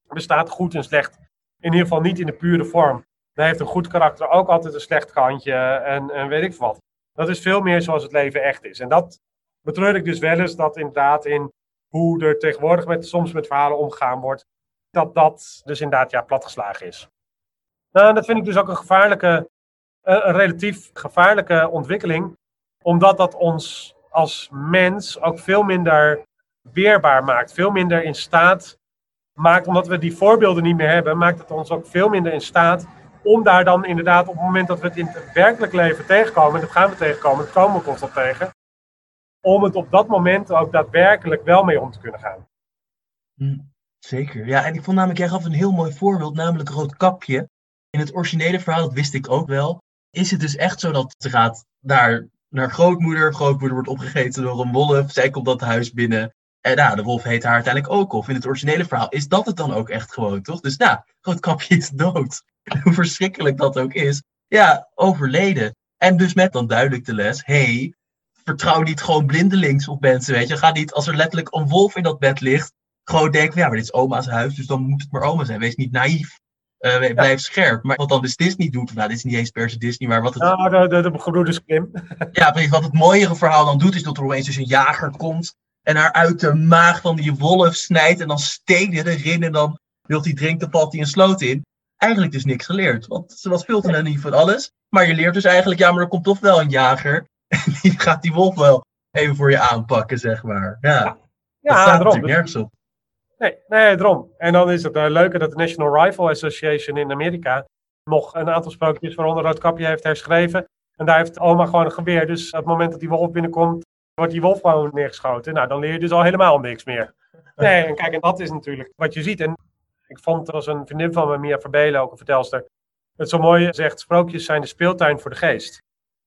bestaat goed en slecht. In ieder geval niet in de pure vorm. Dan heeft een goed karakter ook altijd een slecht kantje en, en weet ik wat. Dat is veel meer zoals het leven echt is. En dat betreur ik dus wel eens, dat inderdaad in hoe er tegenwoordig met, soms met verhalen omgegaan wordt, dat dat dus inderdaad ja, platgeslagen is. Nou, dat vind ik dus ook een gevaarlijke, een relatief gevaarlijke ontwikkeling, omdat dat ons als mens ook veel minder weerbaar maakt. Veel minder in staat maakt, omdat we die voorbeelden niet meer hebben, maakt het ons ook veel minder in staat om daar dan inderdaad op het moment dat we het in het werkelijk leven tegenkomen, en dat gaan we tegenkomen, dat komen we constant tegen, om het op dat moment ook daadwerkelijk wel mee om te kunnen gaan. Hm, zeker. Ja, en ik vond namelijk, jij gaf een heel mooi voorbeeld, namelijk Roodkapje. In het originele verhaal, dat wist ik ook wel, is het dus echt zo dat ze gaat daar naar grootmoeder. Grootmoeder wordt opgegeten door een wolf. Zij komt dat huis binnen. En nou, de wolf heet haar uiteindelijk ook. Of in het originele verhaal is dat het dan ook echt gewoon, toch? Dus nou, Roodkapje is dood. Hoe verschrikkelijk dat ook is. Ja, overleden. En dus met dan duidelijk de les. hey, vertrouw niet gewoon blindelings op mensen, weet je. Ga niet, als er letterlijk een wolf in dat bed ligt, gewoon denken, ja, maar dit is oma's huis, dus dan moet het maar oma zijn. Wees niet naïef. Uh, blijf scherp. Maar wat dan dus Disney doet, nou, dit is niet eens per se Disney, maar wat het... Nou, de, de, de gebroeders ja, precies. Wat het mooiere verhaal dan doet, is dat er opeens dus een jager komt en haar uit de maag van die wolf snijdt en dan stenen erin en dan wil hij drinken, dan valt hij een sloot in. Eigenlijk dus niks geleerd, want ze was veel te niet van alles. Maar je leert dus eigenlijk, ja, maar er komt toch wel een jager en die gaat die wolf wel even voor je aanpakken, zeg maar. Ja, ja. dat staat natuurlijk nergens op. Nee, nee, daarom. En dan is het uh, leuke dat de National Rifle Association in Amerika nog een aantal sprookjes, waaronder Roodkapje, heeft herschreven. En daar heeft oma gewoon een geweer. Dus op het moment dat die wolf binnenkomt, wordt die wolf gewoon neergeschoten. Nou, dan leer je dus al helemaal niks meer. Nee, en kijk, en dat is natuurlijk wat je ziet. En ik vond, er was een vriendin van me, Mia Verbelen, ook een vertelster, het zo mooi zegt, sprookjes zijn de speeltuin voor de geest.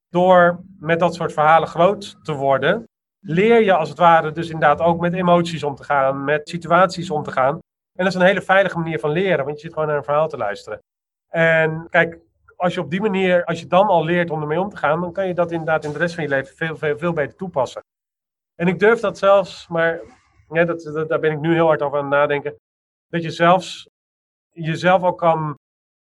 Door met dat soort verhalen groot te worden, leer je als het ware dus inderdaad ook met emoties om te gaan, met situaties om te gaan. En dat is een hele veilige manier van leren, want je zit gewoon naar een verhaal te luisteren. En kijk, als je op die manier, als je dan al leert om ermee om te gaan, dan kan je dat inderdaad in de rest van je leven veel, veel, veel beter toepassen. En ik durf dat zelfs, maar ja, dat, daar ben ik nu heel hard over aan het nadenken, dat je zelfs jezelf ook kan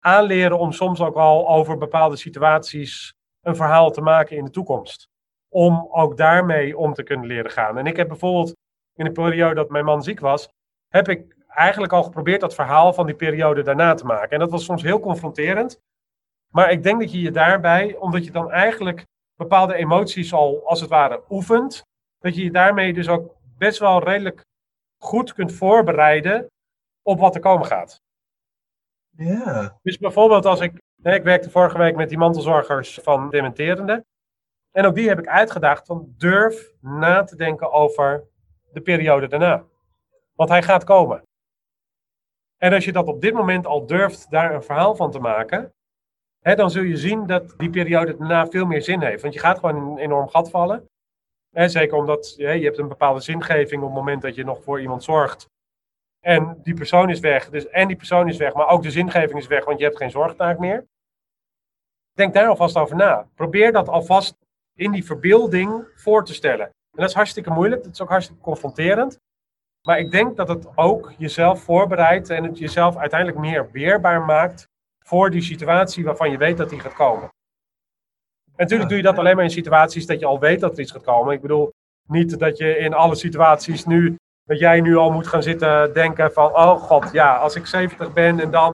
aanleren om soms ook al over bepaalde situaties een verhaal te maken in de toekomst. Om ook daarmee om te kunnen leren gaan. En ik heb bijvoorbeeld in de periode dat mijn man ziek was, heb ik eigenlijk al geprobeerd dat verhaal van die periode daarna te maken. En dat was soms heel confronterend. Maar ik denk dat je je daarbij, omdat je dan eigenlijk bepaalde emoties al als het ware oefent, dat je je daarmee dus ook best wel redelijk goed kunt voorbereiden op wat er komen gaat. Ja. Dus bijvoorbeeld als ik, ik werkte vorige week met die mantelzorgers van dementerende. En ook die heb ik uitgedaagd van durf na te denken over de periode daarna. Want hij gaat komen. En als je dat op dit moment al durft daar een verhaal van te maken, hè, dan zul je zien dat die periode daarna veel meer zin heeft. Want je gaat gewoon in een enorm gat vallen. Zeker omdat hè, je hebt een bepaalde zingeving op het moment dat je nog voor iemand zorgt. En die persoon is weg. Dus, en die persoon is weg, maar ook de zingeving is weg, want je hebt geen zorgtaak meer. Denk daar alvast over na. Probeer dat alvast in die verbeelding voor te stellen. En dat is hartstikke moeilijk, dat is ook hartstikke confronterend. Maar ik denk dat het ook jezelf voorbereidt en het jezelf uiteindelijk meer weerbaar maakt voor die situatie waarvan je weet dat die gaat komen. En natuurlijk doe je dat alleen maar in situaties dat je al weet dat er iets gaat komen. Ik bedoel, niet dat je in alle situaties nu, dat jij nu al moet gaan zitten denken van, oh god, ja, als ik 70 ben en dan,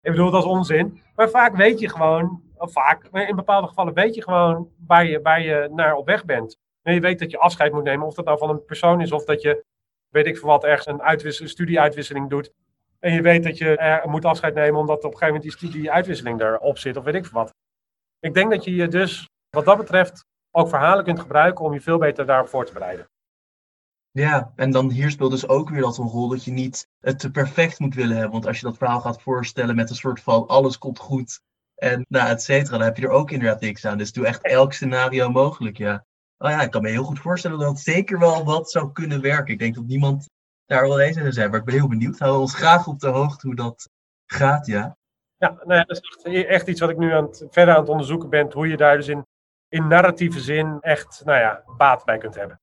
ik bedoel, dat is onzin. Maar vaak weet je gewoon, vaak, in bepaalde gevallen weet je gewoon waar je, waar je naar op weg bent. En je weet dat je afscheid moet nemen, of dat nou van een persoon is, of dat je weet ik voor wat, ergens een, uitwissel, studieuitwisseling doet. En je weet dat je er moet afscheid nemen omdat op een gegeven moment die studieuitwisseling erop zit, of weet ik voor wat. Ik denk dat je je dus, wat dat betreft, ook verhalen kunt gebruiken om je veel beter daarop voor te bereiden. Ja, en dan hier speelt dus ook weer dat een rol dat je niet het te perfect moet willen hebben. Want als je dat verhaal gaat voorstellen met een soort van alles komt goed en nou, et cetera, dan heb je er ook inderdaad niks aan. Dus doe echt elk scenario mogelijk, ja. Oh ja, ik kan me heel goed voorstellen dat zeker wel wat zou kunnen werken. Ik denk dat niemand daar wel eens in zou zijn, maar ik ben heel benieuwd. Hou ons graag op de hoogte hoe dat gaat, ja. Ja, nou dat is echt, echt, iets wat ik nu aan het, verder aan het onderzoeken ben. Hoe je daar dus in, in narratieve zin echt, nou ja, baat bij kunt hebben.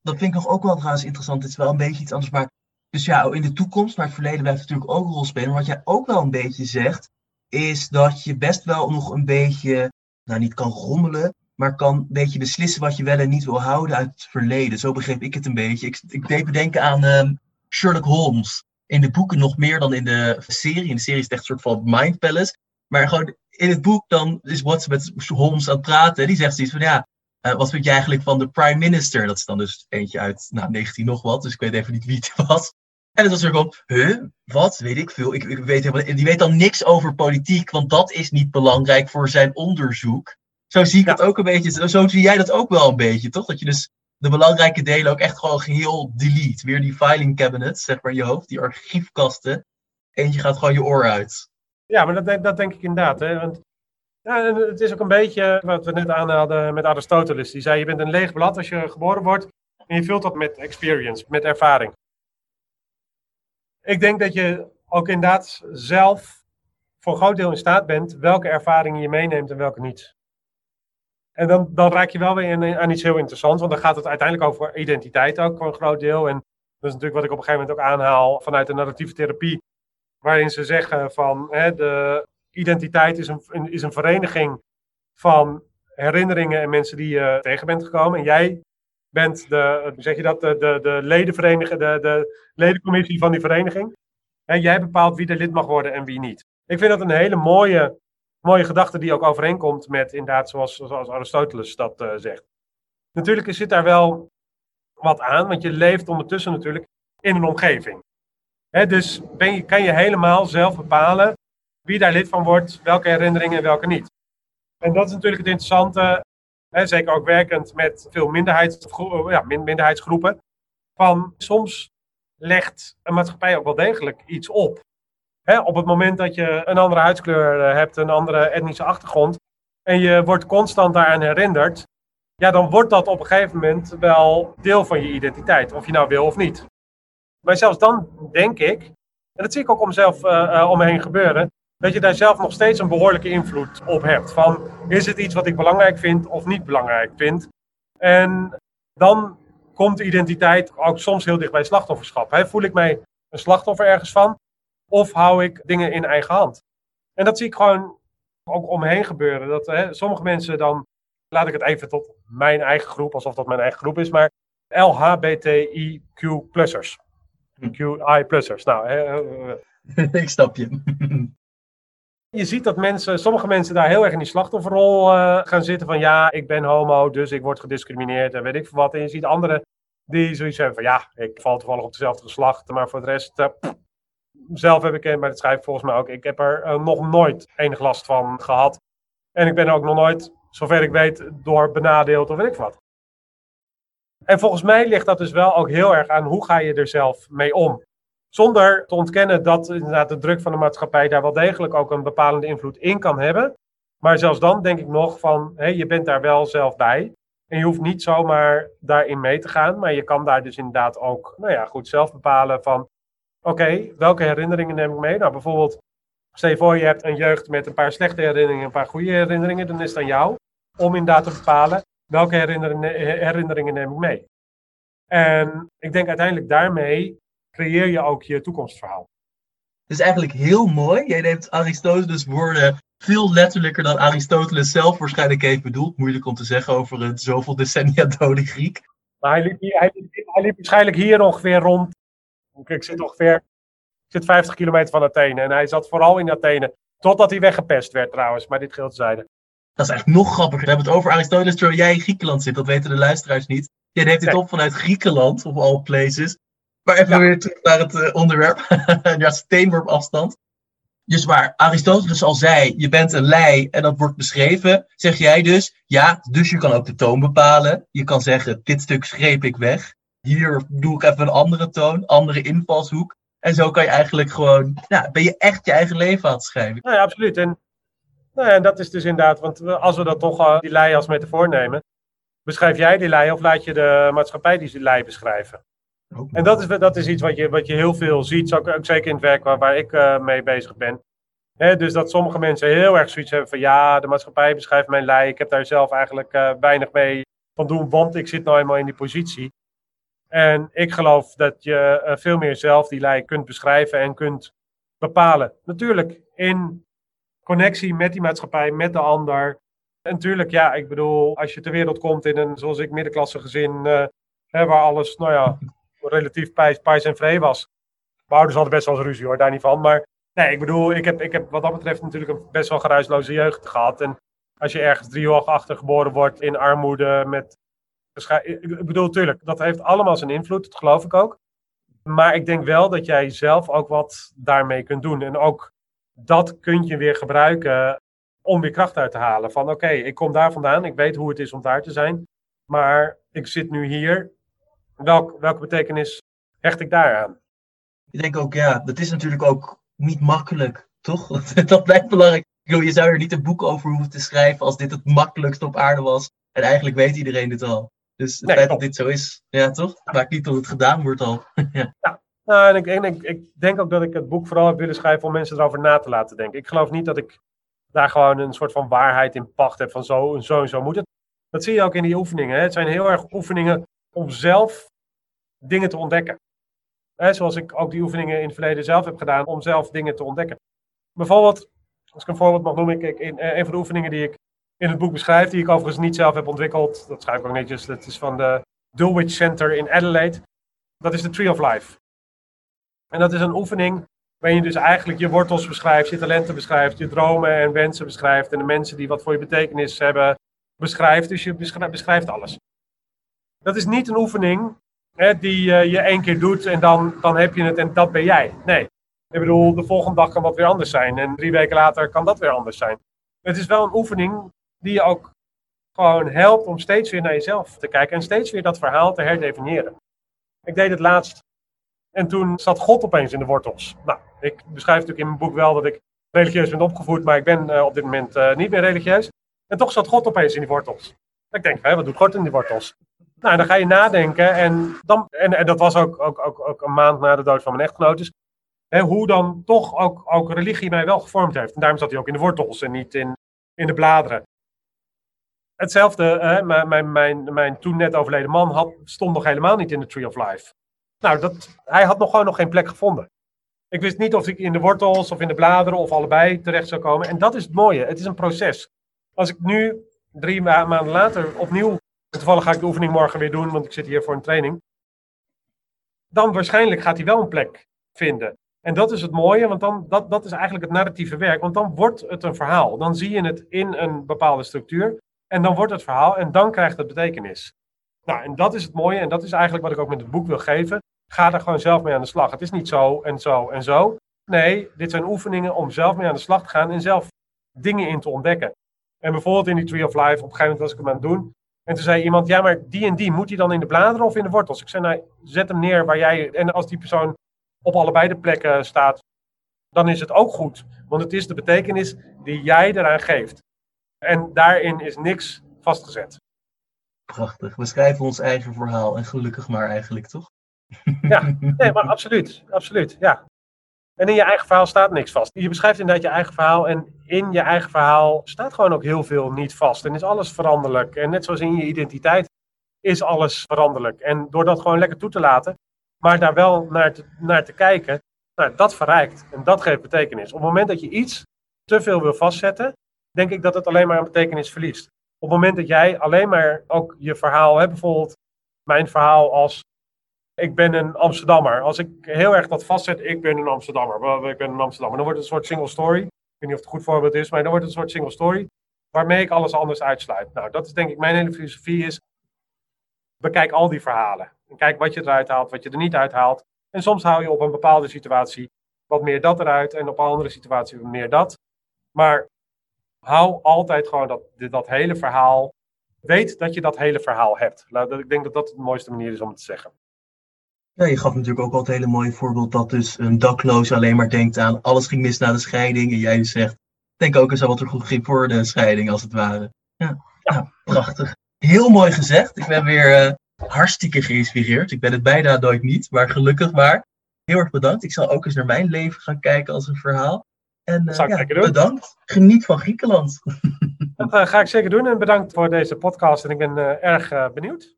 Dat vind ik nog ook wel trouwens interessant. Het is wel een beetje iets anders, maar dus ja, in de toekomst, maar het verleden blijft natuurlijk ook een rol spelen. Maar wat jij ook wel een beetje zegt, is dat je best wel nog een beetje, nou niet kan rommelen, maar kan een beetje beslissen wat je wel en niet wil houden uit het verleden. Zo begreep ik het een beetje. Ik, ik deed bedenken aan ehm, Sherlock Holmes. In de boeken nog meer dan in de serie. In de serie is het echt een soort van Mind Palace. Maar gewoon in het boek dan is Watson met Holmes aan het praten. Die zegt zoiets van ja, uh, wat vind je eigenlijk van de prime minister? Dat is dan dus eentje uit nou, 19 nog wat. Dus ik weet even niet wie het was. En het was er gewoon, huh, wat, weet ik veel. Ik, ik weet helemaal, die weet dan niks over politiek, want dat is niet belangrijk voor zijn onderzoek. Zo zie ik het ook een beetje. Zo zie jij dat ook wel een beetje, toch? Dat je dus de belangrijke delen ook echt gewoon geheel delete. Weer die filing cabinets, zeg maar, in je hoofd, die archiefkasten. Eentje gaat gewoon je oor uit. Ja, maar dat, dat denk ik inderdaad. Hè? Want ja, het is ook een beetje wat we net aanhaalden met Aristoteles. Die zei, je bent een leeg blad als je geboren wordt. En je vult dat met experience, met ervaring. Ik denk dat je ook inderdaad zelf voor een groot deel in staat bent welke ervaringen je meeneemt en welke niet. En dan, dan raak je wel weer aan iets heel interessants, want dan gaat het uiteindelijk over identiteit ook voor een groot deel. En dat is natuurlijk wat ik op een gegeven moment ook aanhaal vanuit de narratieve therapie. waarin ze zeggen van hè, de identiteit is een, is een vereniging van herinneringen en mensen die je tegen bent gekomen. En jij bent de, zeg je dat, de, de, de ledenvereniging, de, de ledencommissie van die vereniging. En jij bepaalt wie er lid mag worden en wie niet. Ik vind dat een hele mooie, mooie gedachte die ook overeenkomt met inderdaad zoals, zoals Aristoteles dat uh, zegt. Natuurlijk zit daar wel wat aan, want je leeft ondertussen natuurlijk in een omgeving. dus ben je, kan je helemaal zelf bepalen wie daar lid van wordt, welke herinneringen en welke niet. En dat is natuurlijk het interessante, hè, zeker ook werkend met veel minderheidsgroepen, ja, minderheidsgroepen. Van soms legt een maatschappij ook wel degelijk iets op. Hè, op het moment dat je een andere huidskleur eh, hebt, een andere etnische achtergrond, en je wordt constant daaraan herinnerd, ja, dan wordt dat op een gegeven moment wel deel van je identiteit, of je nou wil of niet. Maar zelfs dan denk ik, en dat zie ik ook om mezelf uh, uh, om me heen gebeuren, dat je daar zelf nog steeds een behoorlijke invloed op hebt. Van, is het iets wat ik belangrijk vind of niet belangrijk vind? En dan komt de identiteit ook soms heel dicht bij slachtofferschap. Hè? Voel ik mij een slachtoffer ergens van? Of hou ik dingen in eigen hand? En dat zie ik gewoon ook om me heen gebeuren. Dat hè, sommige mensen dan, laat ik het even tot mijn eigen groep, alsof dat mijn eigen groep is, maar LHBTIQ-plussers. QI-plussers. Nou, hè, ik snap je. Je ziet dat mensen, sommige mensen daar heel erg in die slachtofferrol uh, gaan zitten van ja, ik ben homo, dus ik word gediscrimineerd en weet ik wat. En je ziet anderen die zoiets hebben van ja, ik val toevallig op dezelfde geslacht, maar voor de rest, uh, zelf heb ik, maar dat schrijf ik volgens mij ook, ik heb er uh, nog nooit enig last van gehad. En ik ben ook nog nooit, zover ik weet, door benadeeld of weet ik wat. En volgens mij ligt dat dus wel ook heel erg aan hoe ga je er zelf mee om. Zonder te ontkennen dat inderdaad de druk van de maatschappij daar wel degelijk ook een bepalende invloed in kan hebben. Maar zelfs dan denk ik nog van, hé, je bent daar wel zelf bij. En je hoeft niet zomaar daarin mee te gaan, maar je kan daar dus inderdaad ook, nou ja, goed zelf bepalen van, oké, welke herinneringen neem ik mee? Nou, bijvoorbeeld, stel je voor je hebt een jeugd met een paar slechte herinneringen, een paar goede herinneringen, dan is het aan jou om inderdaad te bepalen, welke herinneringen, herinneringen neem ik mee? En ik denk uiteindelijk daarmee creëer je ook je toekomstverhaal. Het is eigenlijk heel mooi. Jij neemt Aristoteles woorden veel letterlijker dan Aristoteles zelf waarschijnlijk heeft bedoeld. Moeilijk om te zeggen over een zoveel decennia dode Griek. Maar hij liep, hij, hij liep waarschijnlijk hier ongeveer rond. Ik zit ongeveer ik zit 50 kilometer van Athene. En hij zat vooral in Athene. Totdat hij weggepest werd trouwens. Maar dit geldt zijde. Dat is eigenlijk nog grappiger. We hebben het over Aristoteles terwijl jij in Griekenland zit. Dat weten de luisteraars niet. Jij neemt dit op vanuit Griekenland, of all places. Maar even weer terug naar het uh, onderwerp. ja, steenworp afstand. Dus waar Aristoteles al zei, je bent een lei en dat wordt beschreven, zeg jij dus, ja, dus je kan ook de toon bepalen. Je kan zeggen, dit stuk schreep ik weg. Hier doe ik even een andere toon, andere invalshoek. En zo kan je eigenlijk gewoon, ja, ben je echt je eigen leven aan het schrijven. Nou ja, absoluut. En, nou ja, dat is dus inderdaad, want als we dat toch uh, die lei als metafoor nemen, beschrijf jij die lei of laat je de maatschappij die lei beschrijven? En dat is, dat is iets wat je, wat je heel veel ziet, ook, ook zeker in het werk waar, waar ik uh, mee bezig ben. dus dat sommige mensen heel erg zoiets hebben van ja, de maatschappij beschrijft mijn lei. Ik heb daar zelf eigenlijk uh, weinig mee van doen, want ik zit nou eenmaal in die positie. En ik geloof dat je uh, veel meer zelf die lei kunt beschrijven en kunt bepalen. Natuurlijk in connectie met die maatschappij, met de ander. En natuurlijk, ja, ik bedoel, als je ter wereld komt in een, zoals ik, middenklasse gezin, hè, waar alles, nou ja, relatief pijs, en vrij was. Mijn ouders hadden best wel eens ruzie hoor, daar niet van. Maar nee, ik bedoel, ik heb, ik heb wat dat betreft natuurlijk een best wel geruisloze jeugd gehad. En als je ergens drie jaar achter geboren wordt in armoede met... Ik bedoel, natuurlijk, dat heeft allemaal zijn invloed, dat geloof ik ook. Maar ik denk wel dat jij zelf ook wat daarmee kunt doen. En ook dat kun je weer gebruiken om weer kracht uit te halen. Van oké, ik kom daar vandaan, ik weet hoe het is om daar te zijn. Maar ik zit nu hier Welk, welke betekenis hecht ik daaraan? Ik denk ook, ja, dat is natuurlijk ook niet makkelijk, toch? dat blijft belangrijk. Ik bedoel, je zou er niet een boek over hoeven te schrijven als dit het makkelijkste op aarde was. En eigenlijk weet iedereen dit al. Dus het feit dat dit zo is, ja toch? Maakt niet dat het gedaan wordt al. ja. ja. Nou, en ik, en ik, ik, denk ook dat ik het boek vooral heb willen schrijven om mensen erover na te laten denken. Ik geloof niet dat ik daar gewoon een soort van waarheid in pacht heb van zo en zo en zo moet het. Dat zie je ook in die oefeningen. Hè? Het zijn heel erg oefeningen om zelf dingen te ontdekken. Zoals ik ook die oefeningen in het verleden zelf heb gedaan om zelf dingen te ontdekken. Bijvoorbeeld, als ik een voorbeeld mag noemen, kijk, in, een van de oefeningen die ik in het boek beschrijf, die ik overigens niet zelf heb ontwikkeld, dat schrijf ik ook netjes, dat is van de Dulwich Center in Adelaide. Dat is de Tree of Life. En dat is een oefening waarin je dus eigenlijk je wortels beschrijft, je talenten beschrijft, je dromen en wensen beschrijft en de mensen die wat voor je betekenis hebben beschrijft. Dus je beschrijft alles. Dat is niet een oefening hè, die uh, je één keer doet en dan, dan heb je het en dat ben jij. Nee. Ik bedoel, de volgende dag kan wat weer anders zijn en drie weken later kan dat weer anders zijn. Het is wel een oefening die je ook gewoon helpt om steeds weer naar jezelf te kijken en steeds weer dat verhaal te herdefiniëren. Ik deed het laatst en toen zat God opeens in de wortels. Nou, ik beschrijf natuurlijk in mijn boek wel dat ik religieus ben opgevoed, maar ik ben uh, op dit moment uh, niet meer religieus. En toch zat God opeens in die wortels. Ik denk, wat doet God in die wortels? Nou, dan ga je nadenken en, dan, en, dat was ook, ook, ook, ook, een maand na de dood van mijn echtgenoot. Dus, hè, hoe dan toch ook, ook religie mij wel gevormd heeft. En daarom zat hij ook in de wortels en niet in, in de bladeren. Hetzelfde, hè, mijn, mijn, mijn, mijn toen net overleden man had, stond nog helemaal niet in de Tree of Life. Nou, dat, hij had nog gewoon nog geen plek gevonden. Ik wist niet of ik in de wortels of in de bladeren of allebei terecht zou komen. En dat is het mooie. Het is een proces. Als ik nu, drie maanden later, opnieuw, toevallig ga ik de oefening morgen weer doen, want ik zit hier voor een training. Dan waarschijnlijk gaat hij wel een plek vinden. En dat is het mooie, want dan, dat, dat is eigenlijk het narratieve werk. Want dan wordt het een verhaal. Dan zie je het in een bepaalde structuur. En dan wordt het verhaal en dan krijgt het betekenis. Nou, en dat is het mooie en dat is eigenlijk wat ik ook met het boek wil geven. Ga er gewoon zelf mee aan de slag. Het is niet zo en zo en zo. Nee, dit zijn oefeningen om zelf mee aan de slag te gaan en zelf dingen in te ontdekken. En bijvoorbeeld in die Tree of Life, op een gegeven moment was ik hem aan het doen. En toen zei iemand, ja, maar die en die, moet hij dan in de bladeren of in de wortels? Ik zei, nou, zet hem neer waar jij... En als die persoon op allebei de plekken staat, dan is het ook goed. Want het is de betekenis die jij eraan geeft. En daarin is niks vastgezet. Prachtig. We schrijven ons eigen verhaal en gelukkig maar eigenlijk, toch? Ja, nee, maar absoluut. Absoluut, ja. En in je eigen verhaal staat niks vast. Je beschrijft inderdaad je eigen verhaal. En in je eigen verhaal staat gewoon ook heel veel niet vast. En is alles veranderlijk. En net zoals in je identiteit is alles veranderlijk. En door dat gewoon lekker toe te laten, maar daar wel naar te, naar te kijken, nou, dat verrijkt. En dat geeft betekenis. Op het moment dat je iets te veel wil vastzetten, denk ik dat het alleen maar aan betekenis verliest. Op het moment dat jij alleen maar ook je verhaal hebt, bijvoorbeeld mijn verhaal als ik ben een Amsterdammer. Als ik heel erg dat vastzet, ik ben een Amsterdammer. Ik ben een Amsterdammer. Dan wordt het een soort single story. Ik weet niet of het een goed voorbeeld is, maar dan wordt het een soort single story. Waarmee ik alles anders uitsluit. Nou, dat is denk ik mijn hele filosofie is. Bekijk al die verhalen. En kijk wat je eruit haalt, wat je er niet uithaalt. En soms hou je op een bepaalde situatie wat meer dat eruit. En op een andere situatie wat meer dat. Maar hou altijd gewoon dat, dat hele verhaal. Weet dat je dat hele verhaal hebt. Ik denk dat dat de mooiste manier is om het te zeggen. Ja, je gaf natuurlijk ook al het hele mooie voorbeeld dat dus een dakloos alleen maar denkt aan alles ging mis na de scheiding. En jij dus zegt, denk ook eens aan wat er goed ging voor de scheiding als het ware. Ja, ja prachtig. Heel mooi gezegd. Ik ben weer uh, hartstikke geïnspireerd. Ik ben het bijna nooit niet, maar gelukkig maar. Heel erg bedankt. Ik zal ook eens naar mijn leven gaan kijken als een verhaal. En uh, ja, bedankt. Geniet van Griekenland. Dat uh, ga ik zeker doen en bedankt voor deze podcast. En ik ben erg benieuwd.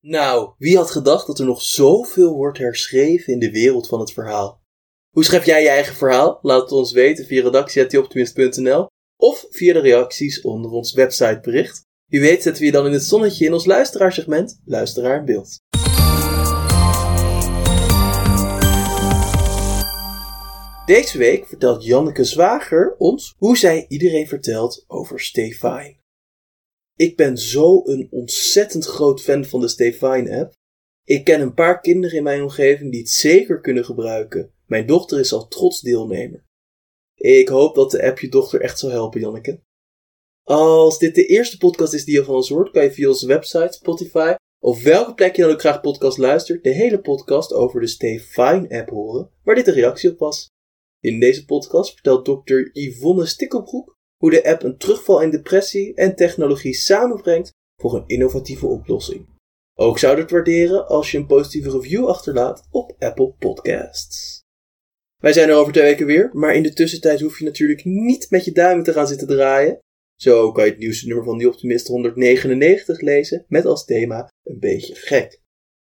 Nou, wie had gedacht dat er nog zoveel wordt herschreven in de wereld van het verhaal? Hoe schrijf jij je eigen verhaal? Laat het ons weten via redactie.optimist.nl of via de reacties onder ons websitebericht. Wie weet zetten we je dan in het zonnetje in ons luisteraarsegment Luisteraar in Beeld. Deze week vertelt Janneke Zwager ons hoe zij iedereen vertelt over Stefine. Ik ben zo een ontzettend groot fan van de Stefine app. Ik ken een paar kinderen in mijn omgeving die het zeker kunnen gebruiken. Mijn dochter is al trots deelnemer. Ik hoop dat de app je dochter echt zal helpen, Janneke. Als dit de eerste podcast is die je van ons hoort, kan je via onze website, Spotify of welke plek je dan ook graag podcast luistert, de hele podcast over de Stefine app horen, waar dit een reactie op was. In deze podcast vertelt dokter Yvonne Stikkelbroek hoe de app een terugval in depressie en technologie samenbrengt voor een innovatieve oplossing. Ook zou het waarderen als je een positieve review achterlaat op Apple Podcasts. Wij zijn er over twee weken weer, maar in de tussentijd hoef je natuurlijk niet met je duimen te gaan zitten draaien. Zo kan je het nieuwste nummer van Die Optimist 199 lezen met als thema een beetje gek.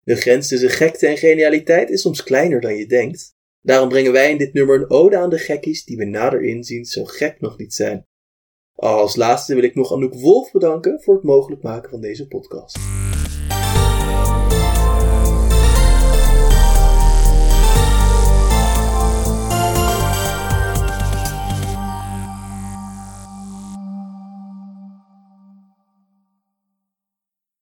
De grens tussen gekte en genialiteit is soms kleiner dan je denkt. Daarom brengen wij in dit nummer een ode aan de gekkies die we nader inzien zo gek nog niet zijn. Als laatste wil ik nog Anouk Wolf bedanken voor het mogelijk maken van deze podcast.